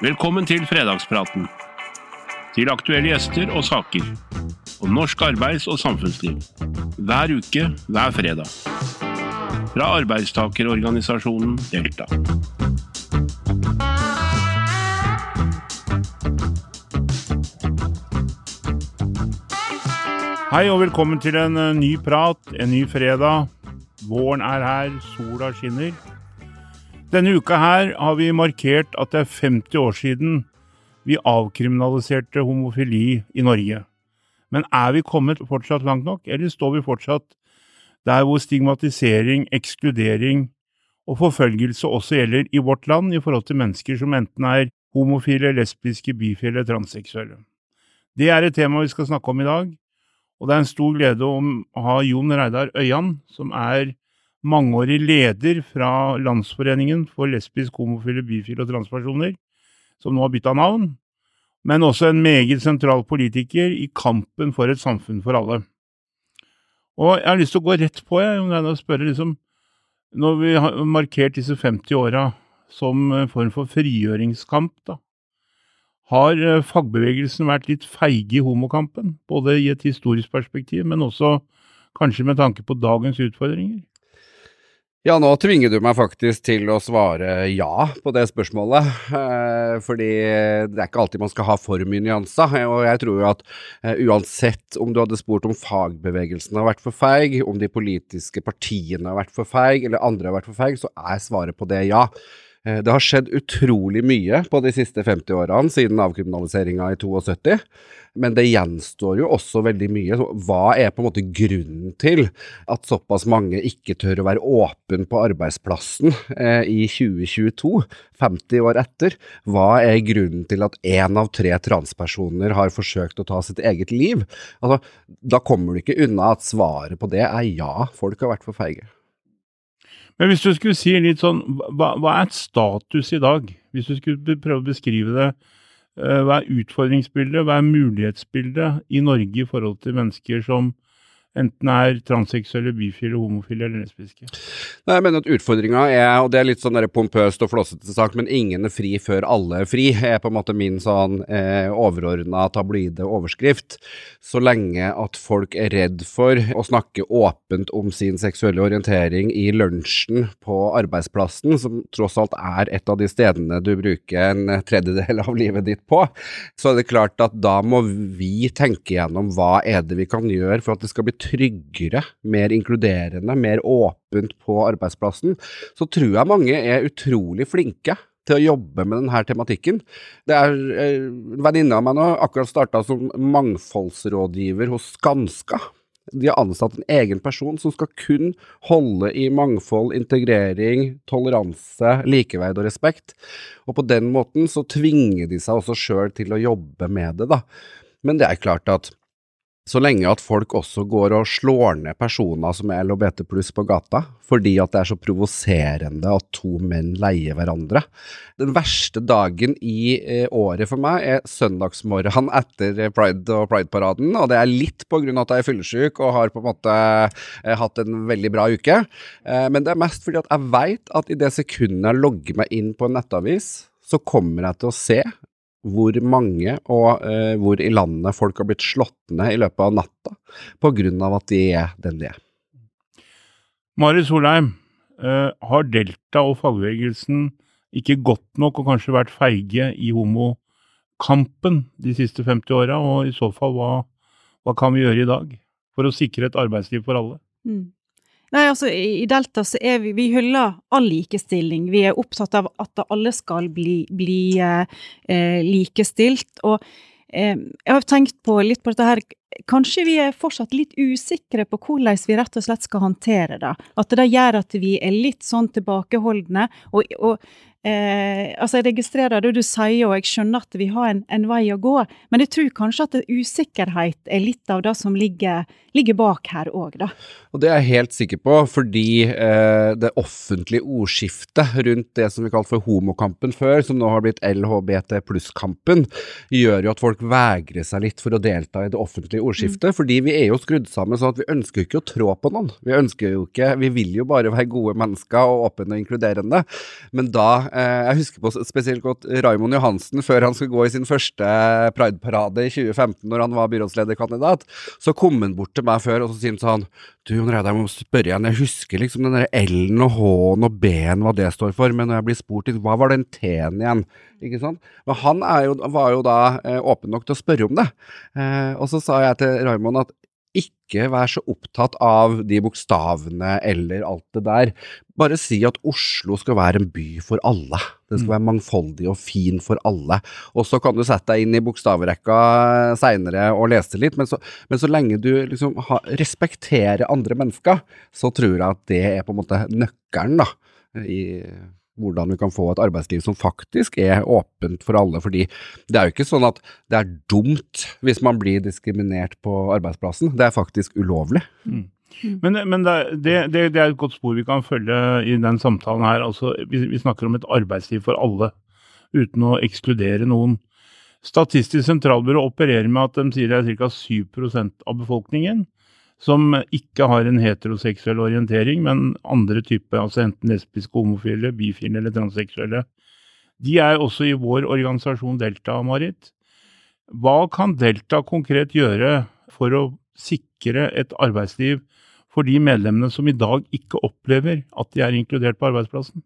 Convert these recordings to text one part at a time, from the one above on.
Velkommen til fredagspraten. Til aktuelle gjester og saker. Om norsk arbeids- og samfunnsliv. Hver uke, hver fredag. Fra arbeidstakerorganisasjonen Delta. Hei og velkommen til en eh, ny prat, en ny fredag. Våren er her, sola skinner. Denne uka her har vi markert at det er 50 år siden vi avkriminaliserte homofili i Norge. Men er vi kommet fortsatt langt nok, eller står vi fortsatt der hvor stigmatisering, ekskludering og forfølgelse også gjelder i vårt land i forhold til mennesker som enten er homofile, lesbiske, bifile eller transseksuelle? Det er et tema vi skal snakke om i dag. Og det er en stor glede å ha Jon Reidar Øyan, som er mangeårig leder fra Landsforeningen for lesbisk, homofile, bifile og transpersoner, som nå har bytta navn, men også en meget sentral politiker i kampen for et samfunn for alle. Og jeg har lyst til å gå rett på, jeg, om det er å spørre liksom Når vi har markert disse 50 åra som en form for frigjøringskamp, da, har eh, fagbevegelsen vært litt feige i homokampen, både i et historisk perspektiv, men også kanskje med tanke på dagens utfordringer? Ja, nå tvinger du meg faktisk til å svare ja på det spørsmålet. Eh, fordi det er ikke alltid man skal ha for mye nyanser. Og jeg tror jo at eh, uansett om du hadde spurt om fagbevegelsen har vært for feig, om de politiske partiene har vært for feig, eller andre har vært for feig, så er svaret på det ja. Eh, det har skjedd utrolig mye på de siste 50 årene siden avkriminaliseringa i 72. Men det gjenstår jo også veldig mye. Hva er på en måte grunnen til at såpass mange ikke tør å være åpen på arbeidsplassen eh, i 2022, 50 år etter? Hva er grunnen til at én av tre transpersoner har forsøkt å ta sitt eget liv? Altså, da kommer du ikke unna at svaret på det er ja, folk har vært for feige. Men hvis du skulle si litt sånn, hva, hva er status i dag? Hvis du skulle prøve å beskrive det, eh, hva er utfordringsbildet, hva er mulighetsbildet i Norge i forhold til mennesker som enten er transseksuelle, bifile, homofile eller lesbiske? Nei, jeg mener at utfordringa er, og det er litt sånn pompøst og flåsete sak, men ingen er fri før alle er fri, er på en måte min sånn eh, overordna tabloide overskrift. Så lenge at folk er redd for å snakke åpent om sin seksuelle orientering i lunsjen på arbeidsplassen, som tross alt er et av de stedene du bruker en tredjedel av livet ditt på, så er det klart at da må vi tenke gjennom hva er det vi kan gjøre for at det skal bli tryggere, mer inkluderende, mer åpent på arbeidsplassen, så tror jeg mange er utrolig flinke til å jobbe med denne tematikken. Det er En venninne av meg nå akkurat starta som mangfoldsrådgiver hos Skanska. De har ansatt en egen person som skal kun holde i mangfold, integrering, toleranse, likeverd og respekt. Og på den måten så tvinger de seg også sjøl til å jobbe med det, da. Men det er klart at så lenge at folk også går og slår ned personer som er LHBT pluss på gata, fordi at det er så provoserende at to menn leier hverandre. Den verste dagen i eh, året for meg er søndagsmorgen etter pride og prideparaden, og det er litt på grunn av at jeg er fyllesyk og har på en måte eh, hatt en veldig bra uke, eh, men det er mest fordi at jeg veit at i det sekundet jeg logger meg inn på en nettavis, så kommer jeg til å se hvor mange og eh, hvor i landet folk har blitt slått ned i løpet av natta på grunn av at de er den de er. Mari Solheim, eh, har Delta og fagbevegelsen ikke godt nok og kanskje vært feige i homokampen de siste 50 åra, og i så fall, hva, hva, kan vi gjøre i dag for å sikre et arbeidsliv for alle? Mm. Nei, altså i Delta så er vi Vi hyller all likestilling. Vi er opptatt av at alle skal bli, bli eh, likestilt. Og eh, jeg har tenkt på litt på dette her Kanskje vi er fortsatt litt usikre på hvordan vi rett og slett skal håndtere det. At det gjør at vi er litt sånn tilbakeholdne. Og, og eh, altså jeg registrerer det du sier, og jeg skjønner at vi har en, en, vei å gå. Men jeg tror kanskje at usikkerhet er litt av det som ligger, ligger bak her òg, da. Og det er jeg helt sikker på, fordi eh, det offentlige ordskiftet rundt det som vi kalte for homokampen før, som nå har blitt LHBT pluss-kampen, gjør jo at folk vegrer seg litt for å delta i det offentlige i ordskiftet, fordi vi er jo skrudd sammen sånn at vi ønsker ikke å trå på noen. Vi ønsker jo ikke, vi vil jo bare være gode mennesker og åpne og inkluderende. Men da, eh, jeg husker på spesielt godt Raymond Johansen, før han skulle gå i sin første Pride-parade i 2015, når han var byrådslederkandidat, så kom han bort til meg før og så sier han sånn Du Jon Reidar, må spørre igjen, jeg husker liksom den L-en og H-en og B-en, hva det står for, men når jeg blir spurt hva var den T-en igjen? Ikke sant? Men han jo, var jo da eh, åpen nok til å spørre om det. Eh, og så sa jeg til Raymond at ikke vær så opptatt av de bokstavene eller alt det der. Bare si at Oslo skal være en by for alle. Den skal mm. være mangfoldig og fin for alle. Og så kan du sette deg inn i bokstavrekka seinere og lese litt, men så, men så lenge du liksom ha, respekterer andre mennesker, så tror jeg at det er på en måte nøkkelen, da. I hvordan vi kan få et arbeidsliv som faktisk er åpent for alle. fordi det er jo ikke sånn at det er dumt hvis man blir diskriminert på arbeidsplassen. Det er faktisk ulovlig. Mm. Men, men det, det, det, er et godt spor vi kan følge i den samtalen her. Altså, vi, vi snakker om et arbeidsliv for alle, uten å ekskludere noen. Statistisk sentralbyrå opererer med at de sier det er ca. 7% av befolkningen som ikke har en heteroseksuell orientering, men andre typer, altså enten lesbiske, homofile, bifile eller transseksuelle. De er også i vår organisasjon Delta, Marit. Hva kan Delta konkret gjøre for å sikre et arbeidsliv for de medlemmene som i dag ikke opplever at de er inkludert på arbeidsplassen?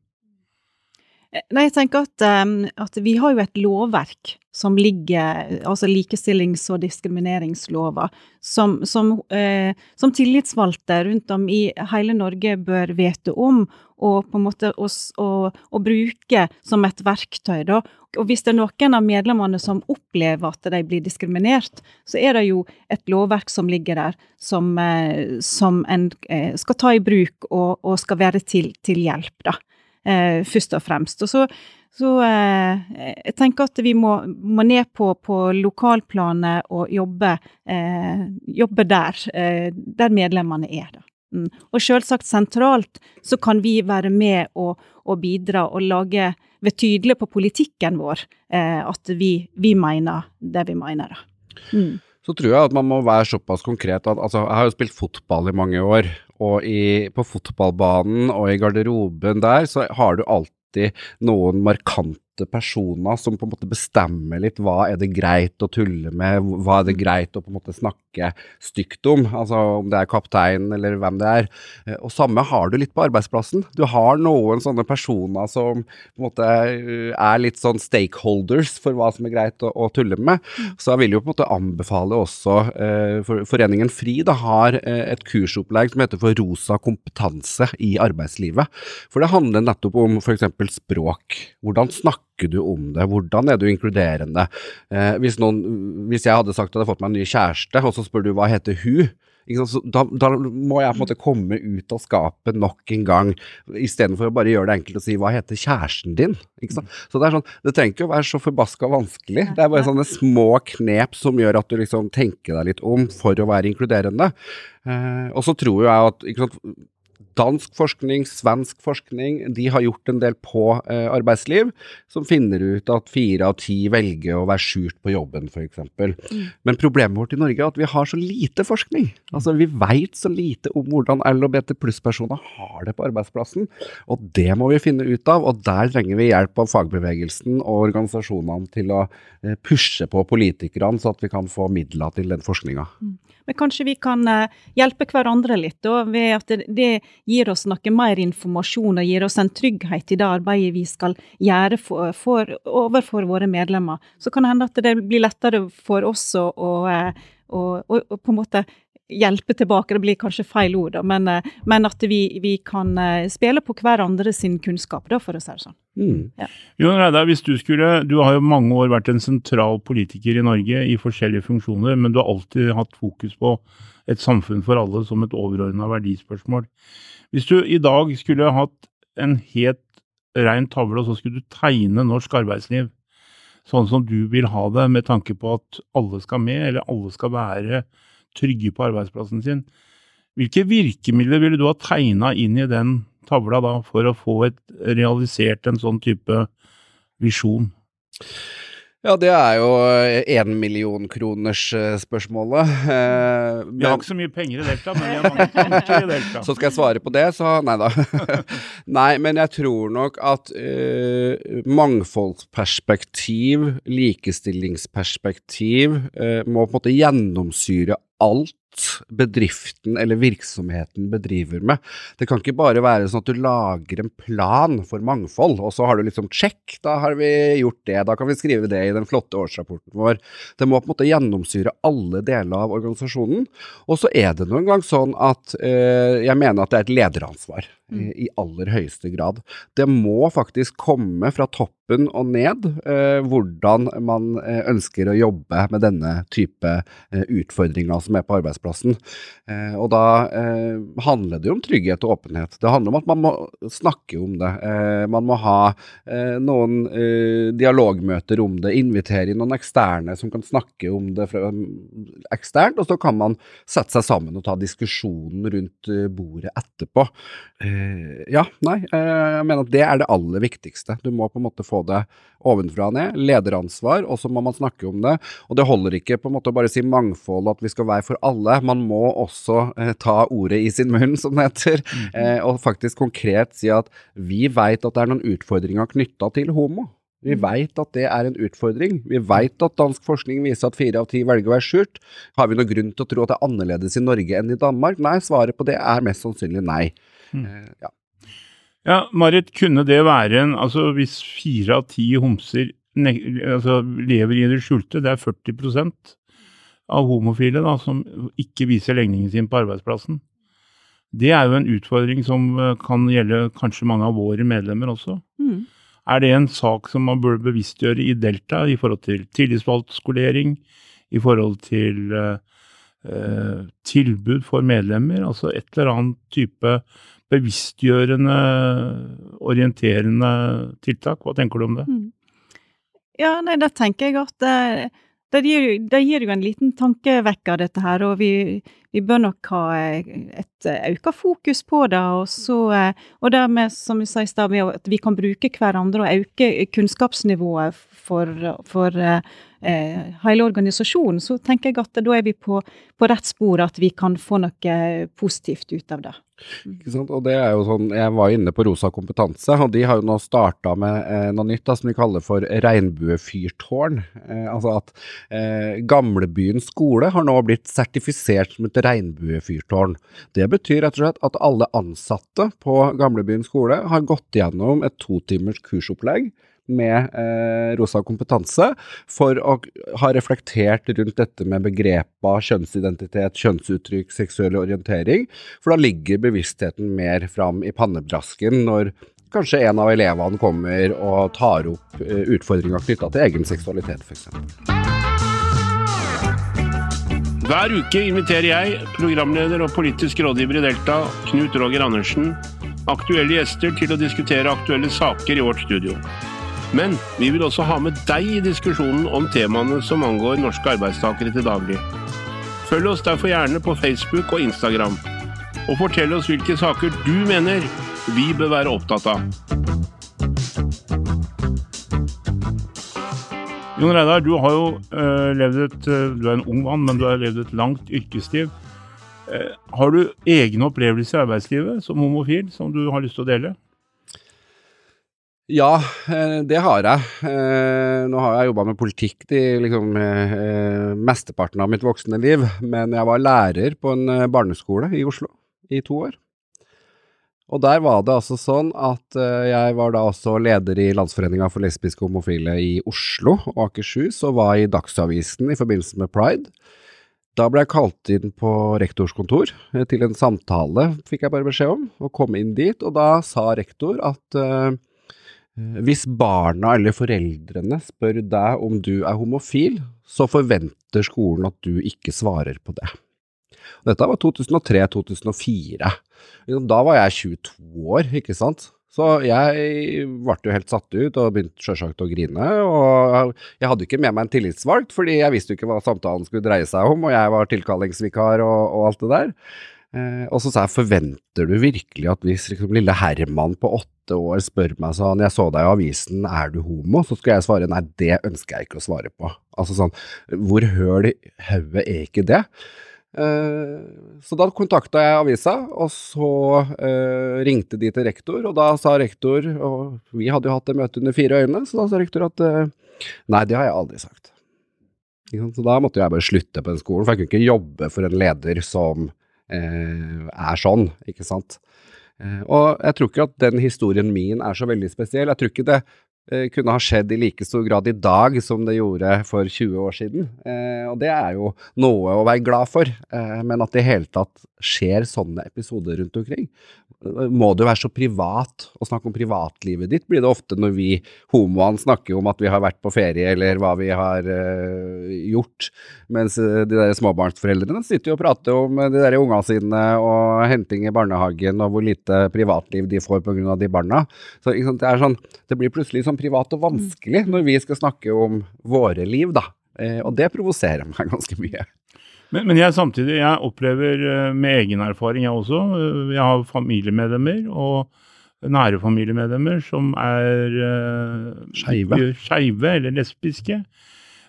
Nei, jeg tenker at, um, at, vi har jo et lovverk som ligger, altså likestillings- og diskrimineringslova, som, som, uh, som, tillitsvalgte rundt om i hele Norge bør vite om, og på en måte å, bruke som et verktøy. Da. Og hvis det er noen av medlemmene som opplever at de blir diskriminert, så er det jo et lovverk som ligger der, som, uh, som en uh, skal ta i bruk og, og skal være til, til hjelp. da eh, først og fremst. Og så, så eh, jeg tenker at vi må, må ned på, på lokalplanet og jobbe, eh, jobbe der, eh, der medlemmene er. da. Mm. Og selvsagt sentralt så kan vi være med og, og bidra og lage være tydelige på politikken vår, eh, at vi, vi, mener det vi mener. da. Mm så tror jeg at man må være såpass konkret at altså, Jeg har jo spilt fotball i mange år, og i, på fotballbanen og i garderoben der, så har du alltid noen markante personer som på en måte bestemmer litt hva er det greit å tulle med, hva er det greit å på en måte snakke stygt om, altså om det er kaptein eller hvem det er. Eh, og samme har du litt på arbeidsplassen. Du har noen sånne personer som på en måte eh, er litt sånn stakeholders for hva som er greit å, å tulle med. Så jeg vil jo på en måte anbefale også eh, for, Foreningen FRI da har et kursopplegg som heter for rosa kompetanse i arbeidslivet. For det handler nettopp om f.eks. språk. Hvordan snakke snakker du om det? Hvordan er du inkluderende? Eh, hvis, noen, hvis, jeg hadde sagt at jeg hadde fått meg en ny kjæreste, og så spør du hva heter hun? Da, da, må jeg på en måte komme ut av skapet nok en gang, istedenfor å bare gjøre det enkelt og si 'hva heter kjæresten din'? Så Det er sånn, det trenger ikke å være så forbaska vanskelig. Det er bare sånne små knep som gjør at du liksom tenker deg litt om for å være inkluderende. Eh, og så tror jeg at sant, dansk forskning, svensk forskning, de har gjort en del på eh, arbeidsliv, som finner ut at fire av ti velger å være skjult på jobben, f.eks. Mm. Men problemet vårt i Norge er at vi har så lite forskning. Altså, Vi veit så lite om hvordan LHBT pluss-personer har det på arbeidsplassen, og det må vi finne ut av. Og der trenger vi hjelp av fagbevegelsen og organisasjonene til å eh, pushe på politikerne, så at vi kan få midler til den forskninga. Mm. Men kanskje vi kan uh, hjelpe hverandre litt, da, ved at det, det, gir oss noe mer informasjon og gir oss en trygghet i det arbeidet vi skal gjøre for, for, overfor våre medlemmer. Så kan det hende at det blir lettere for oss å, å, å, å på en måte hjelpe tilbake, det blir kanskje feil ord, da, men, men, at vi, vi, kan eh, spille på hverandre sin kunnskap, da, for å si det sånn. Mm. Ja. Jon Reidar, hvis du skulle Du har jo mange år vært en sentral politiker i Norge i forskjellige funksjoner, men du har alltid hatt fokus på et samfunn for alle som et overordna verdispørsmål. Hvis du i dag skulle hatt en helt rein tavle, og så skulle du tegne norsk arbeidsliv sånn som du vil ha det, med tanke på at alle skal med, eller alle skal være trygge på arbeidsplassen sin. Hvilke virkemidler ville du ha tegna inn i den tavla da, for å få et, realisert en sånn type visjon? Ja, det er jo énmillionkronersspørsmålet. Eh, Vi har ikke så mye penger i Delta, men vi har mange tanker i Delta. Så skal jeg svare på det, så nei da. nei, men jeg tror nok at eh, mangfoldsperspektiv, likestillingsperspektiv, eh, må på en måte gjennomsyre alt bedriften eller virksomheten bedriver med. Det kan ikke bare være sånn at du lager en plan for mangfold, og så har du liksom check, da har vi gjort det, da kan vi skrive det i den flotte årsrapporten vår. Det må på en måte gjennomsyre alle deler av organisasjonen. Og så er det nå engang sånn at eh, jeg mener at det er et lederansvar mm. i aller høyeste grad. Det må faktisk komme fra toppen og ned eh, hvordan man eh, ønsker å jobbe med denne type eh, utfordringer som er på arbeidsplassen. Eh, og da eh, handler det jo om trygghet og åpenhet. Det handler om at man må snakke om det. Eh, man må ha noen dialogmøter om det, invitere inn noen eksterne som kan snakke om det fra, eksternt, og så kan man sette seg sammen og ta diskusjonen rundt bordet etterpå. ja, nei, jeg mener at det er det aller viktigste. Du må på en måte få det ovenfra og ned. Lederansvar, og så må man snakke om det. Og det holder ikke på en måte å bare si mangfold, at vi skal være for alle. Man må også eh, ta ordet i sin munn, som det heter, mm eh, og faktisk konkret si at vi veit at det er noen utfordringer knytta til homo. Vi mm. veit at det er en utfordring. Vi veit at dansk forskning viser at fire av ti velger å være skjult. Har vi noen grunn til å tro at det er annerledes i Norge enn i Danmark? Nei, svaret på det er mest sannsynlig nei. Mm. Eh, ja. ja, Marit, kunne det være en Altså hvis fire av ti homser altså, lever i det skjulte, det er 40 av homofile da, som ikke viser legningen sin på arbeidsplassen. Det er jo en utfordring som eh, kan gjelde kanskje mange av våre medlemmer også. Mm. Er det en sak som man burde bevisstgjøre i Delta i forhold til tillitsvalgtskolering, i forhold til eh, tilbud for medlemmer? Altså et eller annet type bevisstgjørende, orienterende tiltak. Hva tenker du om det? Mm. Ja, nei, da tenker jeg at det, det, gir, gir jo en liten tankevekker, dette her. Og vi, vi bør nok ha et økt fokus på det. Og, så, og dermed, som vi sa i stad, at vi kan bruke hverandre og øke kunnskapsnivået for, for eh, hele organisasjonen, så tenker jeg at da er vi på, på rett spor, at vi kan få noe positivt ut av det. Sant? Og det er jo sånn, Jeg var inne på Rosa kompetanse, og de har jo nå starta med eh, noe nytt da, som de kaller for regnbuefyrtårn. Eh, altså at eh, Gamlebyen skole har nå blitt sertifisert som et regnbuefyrtårn. Det betyr rett og slett at alle ansatte på Gamlebyen skole har gått gjennom et to timers kursopplegg med eh, Rosa kompetanse for å ha reflektert rundt dette med begrepa kjønnsidentitet, kjønnsuttrykk, seksuell orientering. For da ligger bevisstheten mer fram i pannebrasken når kanskje en av elevene kommer og tar opp eh, utfordringer knytta til egen seksualitet, f.eks. Hver uke inviterer jeg, programleder og politisk rådgiver i Delta, Knut Roger Andersen, aktuelle gjester til å diskutere aktuelle saker i vårt studio. Men vi vil også ha med deg i diskusjonen om temaene som angår norske arbeidstakere til daglig. Følg oss derfor gjerne på Facebook og Instagram, og fortell oss hvilke saker du mener vi bør være opptatt av. Jon Reidar, du har jo uh, levd et uh, Du er en ung mann, men du har levd et langt yrkesliv. Uh, har du egne opplevelser i arbeidslivet som homofil som du har lyst til å dele? Ja, eh, det har jeg. Eh, nå har jeg jobba med politikk de liksom, eh, mesteparten av mitt voksne liv, men jeg var lærer på en barneskole i Oslo i to år. Og der var det altså sånn at jeg var da også leder i Landsforeninga for lesbiske og homofile i Oslo og Akershus, og var i Dagsavisen i forbindelse med pride. Da ble jeg kalt inn på rektors kontor til en samtale, fikk jeg bare beskjed om, og kom inn dit. Og da sa rektor at uh, hvis barna eller foreldrene spør deg om du er homofil, så forventer skolen at du ikke svarer på det. Dette var 2003-2004. Da var jeg 22 år, ikke sant. Så jeg ble jo helt satt ut og begynte sjølsagt å grine. Og jeg hadde ikke med meg en tillitsvalgt, fordi jeg visste jo ikke hva samtalen skulle dreie seg om, og jeg var tilkallingsvikar og, og alt det der. Eh, og så sa jeg, forventer du virkelig at hvis liksom, lille Herman på åtte år spør meg sånn, jeg så deg i avisen, er du homo? Så skal jeg svare nei, det ønsker jeg ikke å svare på. Altså sånn, hvor høl i hodet er ikke det? Eh, så da kontakta jeg avisa, og så eh, ringte de til rektor, og da sa rektor, og vi hadde jo hatt det møtet under fire øyne, så da sa rektor at eh, nei, det har jeg aldri sagt. Så da måtte jeg bare slutte på den skolen, for jeg kunne ikke jobbe for en leder som er sånn, ikke sant. Og jeg tror ikke at den historien min er så veldig spesiell. Jeg tror ikke det kunne ha skjedd i like stor grad i dag som det gjorde for 20 år siden. Eh, og det er jo noe å være glad for, eh, men at det i hele tatt skjer sånne episoder rundt omkring, må det jo være så privat å snakke om privatlivet ditt, blir det ofte når vi homoene snakker om at vi har vært på ferie eller hva vi har eh, gjort, mens uh, de der småbarnsforeldrene sitter jo og prater om de der ungene sine og henting i barnehagen og hvor lite privatliv de får pga. de barna. Så det, sånn, det, blir plutselig sånn privat og vanskelig når vi skal snakke om våre liv, da. Uh, og det provoserer meg ganske mye. Men, men, jeg samtidig, jeg opplever eh, med egen erfaring, jeg også. Eh, jeg har familiemedlemmer og nære familiemedlemmer som er uh, skeive eller lesbiske.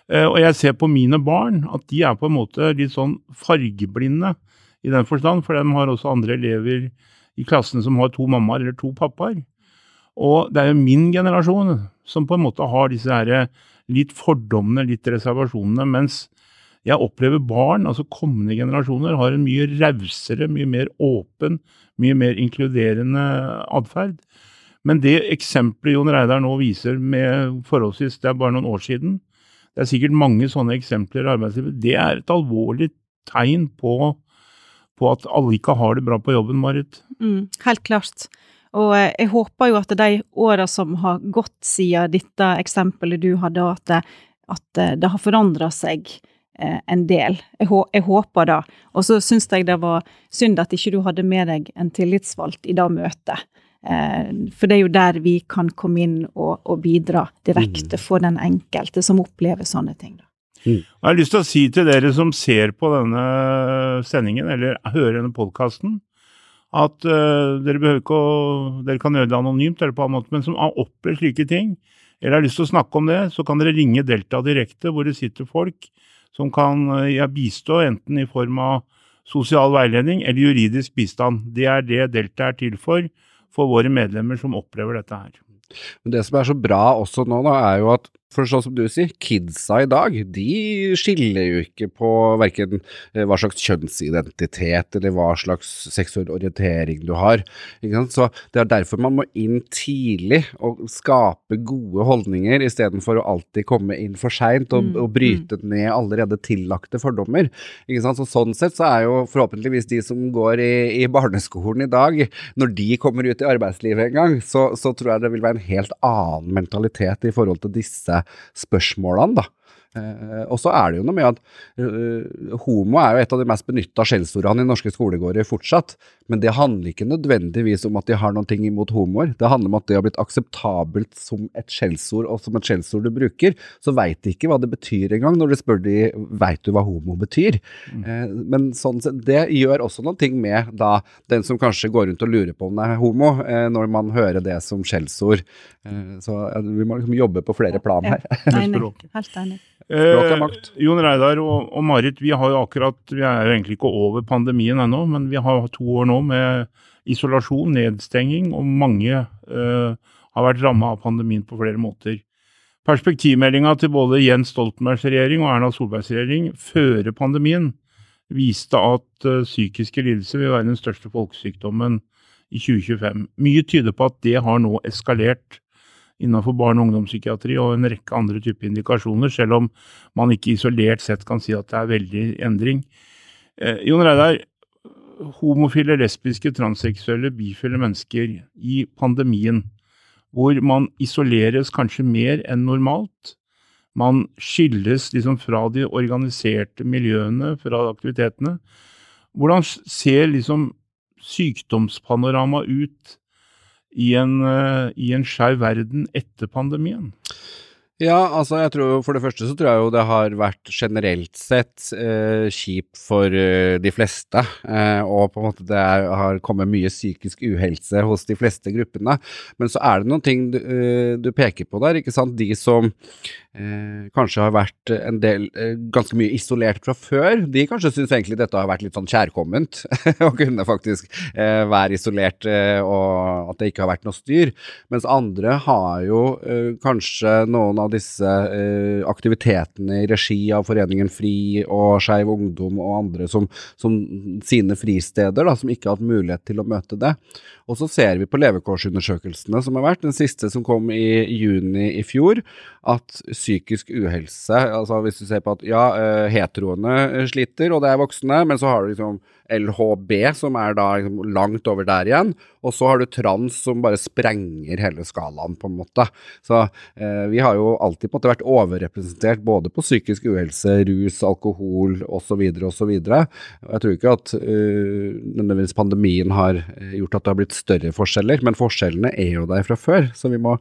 Uh, og jeg ser på mine barn at de er på en måte litt sånn fargeblinde i den forstand, for de har også andre elever i klassen som har to mammaer eller to pappaer. Og det er jo min generasjon som på en måte har disse her litt fordommene, litt reservasjonene, mens jeg opplever barn, altså kommende generasjoner, har en mye rausere, mye mer åpen, mye mer inkluderende atferd. Men det eksempelet Jon Reidar nå viser med forholdsvis, det er bare noen år siden, det er sikkert mange sånne eksempler i arbeidslivet, det er et alvorlig tegn på, på at alle ikke har det bra på jobben, Marit. Mm, helt klart. Og eh, jeg håper jo at de åra som har gått siden dette eksempelet du hadde, at det, at det har forandra seg Eh, en del. Jeg, jeg håper det. Og så syns jeg det var synd at ikke du hadde med deg en tillitsvalgt i det møtet. Eh, for det er jo der vi kan komme inn og, og bidra direkte mm. for den enkelte som opplever sånne ting. Mm. Jeg har lyst til å si til dere som ser på denne sendingen, eller hører denne podkasten, at uh, dere behøver ikke å Dere kan gjøre det anonymt, eller på en måte, men som har opplevd slike ting, eller har lyst til å snakke om det, så kan dere ringe Delta direkte, hvor det sitter folk som kan eh, ja, bistå, enten i form av sosial veiledning eller juridisk bistand. Det er det Delta er til for, for våre medlemmer som opplever dette her. Men Det som er så bra også nå, da, er jo at for sånn som du sier, kidsa i dag, de skiller jo ikke på verken eh, hva slags kjønnsidentitet eller hva slags seksuell orientering du har. Så det er derfor man må inn tidlig og skape gode holdninger, istedenfor å alltid komme inn for seint og, mm, og, bryte mm. ned allerede tillagte fordommer. Så sånn sett så er jo forhåpentligvis de som går i, i barneskolen i dag, når de kommer ut i arbeidslivet en gang, så, så tror jeg det vil være en helt annen mentalitet i forhold til disse spørsmålene, da. Eh, og så er det jo noe med at uh, homo er jo et av de mest benytta skjellsordene i norske skolegårder fortsatt. Men det handler ikke nødvendigvis om at de har noe imot homoer. Det handler om at det har blitt akseptabelt som et skjellsord, og som et skjellsord du bruker. Så veit de ikke hva det betyr engang, når du spør de veit du hva homo betyr. Mm. Uh, men sånn, det gjør også noe med da, den som kanskje går rundt og lurer på om det er homo, uh, når man hører det som skjellsord. så vi må liksom jobbe på flere plan her. Nei, Helt enig. Språk er makt. Eh, Jon Reidar og, og, Marit, vi har jo akkurat Vi er jo egentlig ikke over pandemien ennå, men vi har to år nå med isolasjon, nedstenging, og mange eh, har vært ramma av pandemien på flere måter. Perspektivmeldinga til både Jens Stoltenbergs regjering og Erna Solbergs regjering før pandemien viste at eh, psykiske lidelser vil være den største folkesykdommen i 2025. Mye tyder på at det har nå eskalert innenfor barne- og ungdomspsykiatri og en rekke andre typer indikasjoner, selv om man ikke isolert sett kan si at det er veldig endring. Eh, Jon Reidar, homofile, lesbiske, transseksuelle, bifile mennesker i pandemien, hvor man isoleres kanskje mer enn normalt. Man skilles liksom fra de organiserte miljøene, fra aktivitetene. Hvordan ser liksom sykdomspanoramaet ut i en, uh, en skeiv verden etter pandemien? Ja, altså jeg tror for det første så tror jeg jo det har vært generelt sett eh, kjipt for eh, de fleste. Eh, og på en måte det er, har kommet mye psykisk uhelse hos de fleste gruppene. Men så er det noen ting du, eh, du peker på der, ikke sant. De som eh, kanskje har vært en del eh, ganske mye isolert fra før, de kanskje syns egentlig dette har vært litt sånn kjærkomment. Å kunne faktisk være isolert og at det ikke har vært noe styr. Mens andre har jo kanskje noen av av disse eh, aktivitetene i regi av Foreningen FRI og Skeiv Ungdom og andre som, som sine fristeder, da, som ikke har hatt mulighet til å møte det. Og så ser vi på levekårsundersøkelsene som har vært, den siste som kom i juni i fjor, at psykisk uhelse altså Hvis du ser på at ja, eh, heteroene sliter, og det er voksne, men så har du liksom LHB, som er da liksom langt over der igjen. Og så har du trans, som bare sprenger hele skalaen, på en måte. Så eh, vi har jo alltid på en måte vært overrepresentert både på psykisk uhelse, rus, alkohol osv. osv. Jeg tror ikke at uh, nødvendigvis pandemien har eh, gjort at det har blitt større forskjeller, men forskjellene er jo der fra før. Så vi må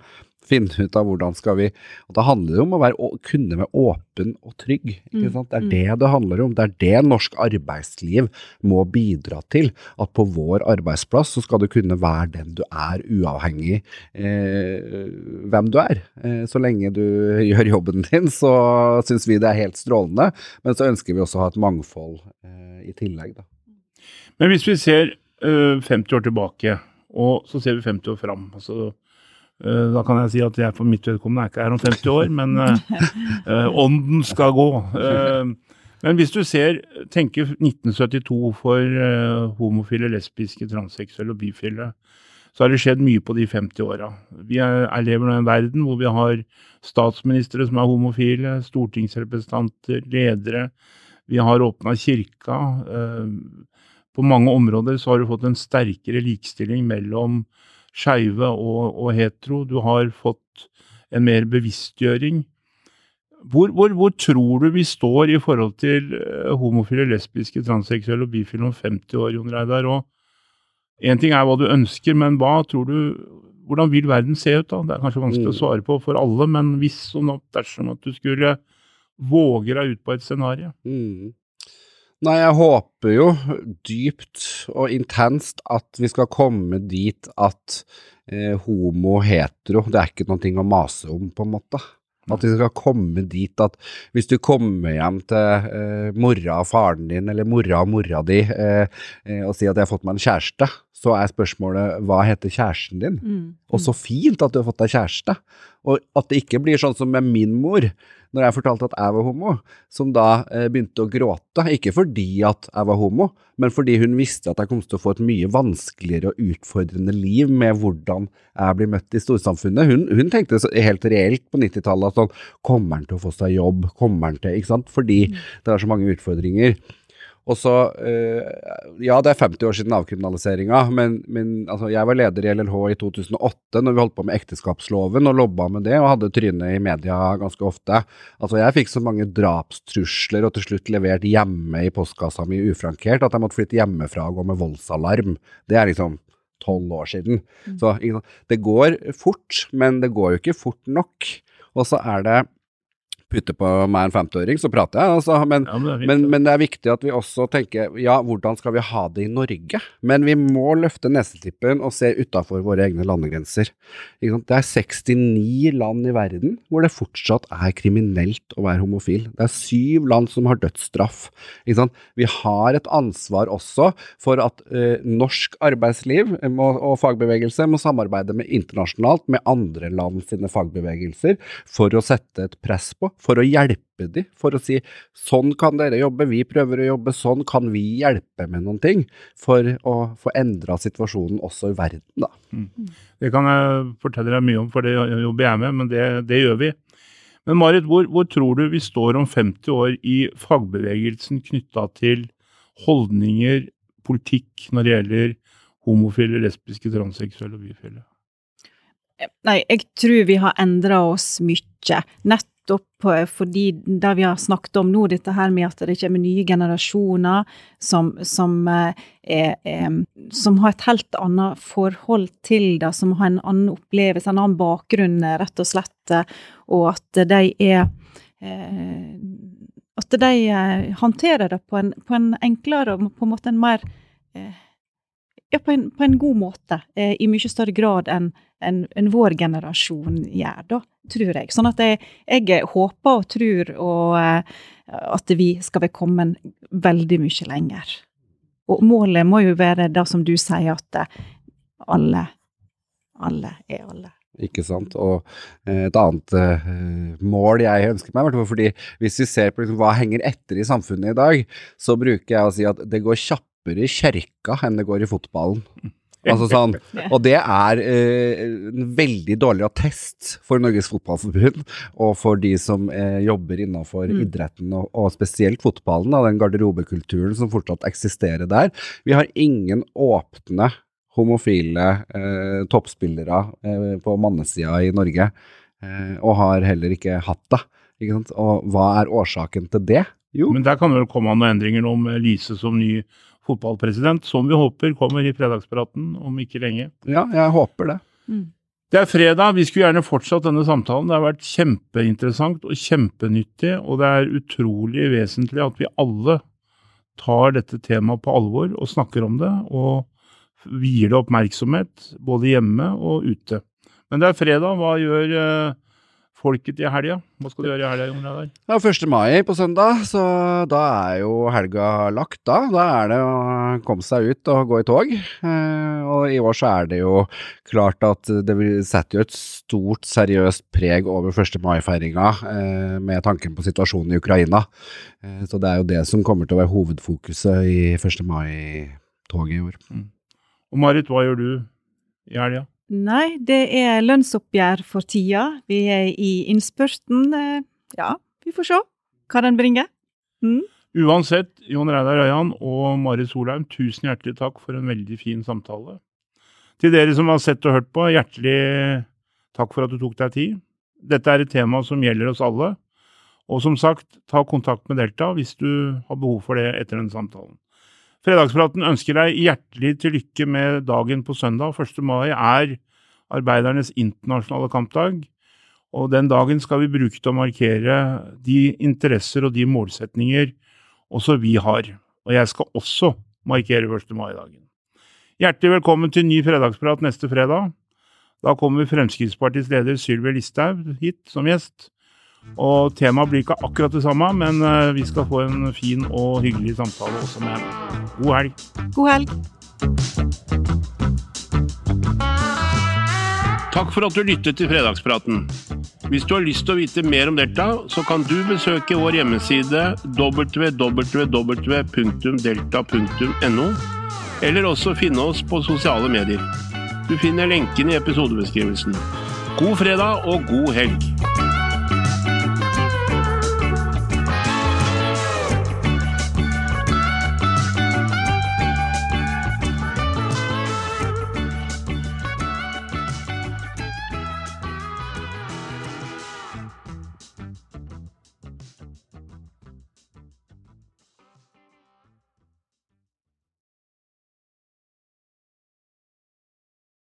finne ut av hvordan skal vi og Da handler det om å være, kunne være åpen og trygg. ikke mm, sant? Det er mm. det det handler om. Det er det norsk arbeidsliv må bidra til. At på vår arbeidsplass så skal du kunne være den du er, uavhengig eh, hvem du er. Eh, så lenge du gjør jobben din, så syns vi det er helt strålende. Men så ønsker vi også å ha et mangfold eh, i tillegg, da. Men hvis vi ser 50 eh, år tilbake, og så ser vi 50 år fram. altså da kan jeg si at jeg for mitt vedkommende er ikke her om 50 år, men uh, ånden skal gå. Men hvis du ser, tenker 1972 for homofile, lesbiske, transseksuelle og bifile, så har det skjedd mye på de 50 åra. Vi er lever nå i en verden hvor vi har statsministre som er homofile, stortingsrepresentanter, ledere. Vi har åpna kirka. På mange områder så har du fått en sterkere likestilling mellom skeive og, og, hetero. Du har fått en mer bevisstgjøring. Hvor, hvor, hvor, tror du vi står i forhold til uh, homofile, lesbiske, transseksuelle og bifile om 50 år, Jon Reidar? Én ting er hva du ønsker, men hva tror du Hvordan vil verden se ut da? Det er kanskje vanskelig mm. å svare på for alle, men hvis og dersom at du skulle våge deg ut på et scenario? Mm. Nei, jeg håper jo dypt og intenst at vi skal komme dit at eh, homo, hetero, det er ikke noe å mase om, på en måte. At vi skal komme dit at hvis du kommer hjem til eh, mora og faren din, eller mora og mora di, eh, eh, og sier at jeg har fått meg en kjæreste, så er spørsmålet hva heter kjæresten din? Mm. Og så fint at du har fått deg kjæreste. Og at det ikke blir sånn som med min mor, når jeg fortalte at jeg var homo, som da eh, begynte å gråte. Ikke fordi at jeg var homo, men fordi hun visste at jeg kom til å få et mye vanskeligere og utfordrende liv med hvordan jeg blir møtt i storsamfunnet. Hun, hun tenkte helt reelt på 90-tallet at sånn Kommer han til å få seg jobb? Kommer han til Ikke sant? Fordi mm. det er så mange utfordringer. Og så øh, Ja, det er 50 år siden avkriminaliseringa, men, men altså, jeg var leder i LLH i 2008 når vi holdt på med ekteskapsloven og lobba med det og hadde trynet i media ganske ofte. Altså, jeg fikk så mange drapstrusler og til slutt levert hjemme i postkassa mi ufrankert at jeg måtte flytte hjemmefra og gå med voldsalarm. Det er liksom tolv år siden. Mm. Så det går fort, men det går jo ikke fort nok. Og så er det putter på meg en 50-åring, så prater jeg. Altså. Men, ja, men, det men, men, det er viktig at vi også tenker ja, hvordan skal vi ha det i Norge? Men vi må løfte nesetippen og se utafor våre egne landegrenser. Det er 69 land i verden hvor det fortsatt er kriminelt å være homofil. Det er syv land som har dødsstraff. Vi har et ansvar også for at uh, norsk arbeidsliv må, og fagbevegelse må samarbeide med internasjonalt med andre land sine fagbevegelser for å sette et press på for å hjelpe dem, for å si sånn kan dere jobbe, vi prøver å jobbe, sånn kan vi hjelpe med noen ting, for å få endra situasjonen også i verden, da. Mm. Det kan jeg fortelle deg mye om, for det jobber jeg med, men det, det gjør vi. Men Marit, hvor, hvor, tror du vi står om 50 år i fagbevegelsen knytta til holdninger, politikk, når det gjelder homofile, lesbiske, transseksuelle og bifile? Nei, jeg tror vi har endra oss mye. Nett nettopp eh, fordi det vi har snakket om nå, dette her med at det kommer nye generasjoner som, som, eh, er, er, som har et helt annet forhold til det, som har en annen opplevelse, en annen bakgrunn, rett og slett, og at de er at de håndterer det på en, på en enklere og på en måte en mer ja, på, en, på en god måte, eh, i mye større grad enn en, en vår generasjon gjør, da, tror jeg. Sånn at jeg, jeg håper og tror og, eh, at vi skal være kommet veldig mye lenger. Og målet må jo være det som du sier, at eh, alle, alle er alle. Ikke sant. Og eh, et annet uh, mål jeg ønsker meg, fordi hvis vi ser på liksom, hva henger etter i samfunnet i dag, så bruker jeg å si at det går kjappere kjappere i kjerka enn det går i fotballen. Altså sånn, og det er eh, en veldig dårlig attest for Norges Fotballforbund og for de som eh, jobber innenfor mm. idretten, og, og, spesielt fotballen, da, den garderobekulturen som fortsatt eksisterer der. Vi har ingen åpne homofile eh, toppspillere eh, på mannesida i Norge, eh, og har heller ikke hatt det. Ikke og hva er årsaken til det? Jo. Men der kan det vel komme noen endringer nå med Lise som ny fotballpresident, som vi håper kommer i fredagspraten om ikke lenge. Ja, jeg håper det. Mm. Det er fredag, vi skulle gjerne fortsatt denne samtalen. Det har vært kjempeinteressant og kjempenyttig, og det er utrolig vesentlig at vi alle tar dette temaet på alvor og snakker om det, og vier det oppmerksomhet både hjemme og ute. Men det er fredag, hva gjør uh, folket i helga? Hva skal du gjøre i helga, Jon Reidar? Ja, 1. mai på søndag, så da er jo helga lagt da. Da er det å komme seg ut og gå i tog. Eh, og i år så er det jo klart at det setter jo et stort, seriøst preg over 1. mai-feiringa eh, med tanken på situasjonen i Ukraina. Eh, så det er jo det som kommer til å være hovedfokuset i 1. mai-toget i år. Mm. Og Marit, hva gjør du i helga? Nei, det er lønnsoppgjør for tida. Vi er i innspurten. Eh, ja, vi får se hva den bringer. Mm. Uansett, Jon Reidar Øyan og Marit Solheim, tusen hjertelig takk for en veldig fin samtale. Til dere som har sett og hørt på, hjertelig takk for at du tok deg tid. Dette er et tema som gjelder oss alle. Og som sagt, ta kontakt med Delta hvis du har behov for det etter den samtalen. Fredagspraten ønsker deg hjertelig til lykke med dagen på søndag. 1. mai er arbeidernes internasjonale kampdag, og den dagen skal vi bruke til å markere de interesser og de målsetninger også vi har. Og jeg skal også markere 1. mai-dagen. Hjertelig velkommen til ny fredagsprat neste fredag. Da kommer Fremskrittspartiets leder Sylvi Listhaug hit som gjest. Og temaet blir ikke akkurat det samme, men eh, vi skal få en fin og hyggelig samtale også med henne. God helg. God helg. Takk for at du lyttet til Fredagspraten. Hvis du har lyst til å vite mer om Delta, så kan du besøke vår hjemmeside www.delta.no, eller også finne oss på sosiale medier. Du finner lenken i episodebeskrivelsen. God fredag og god helg!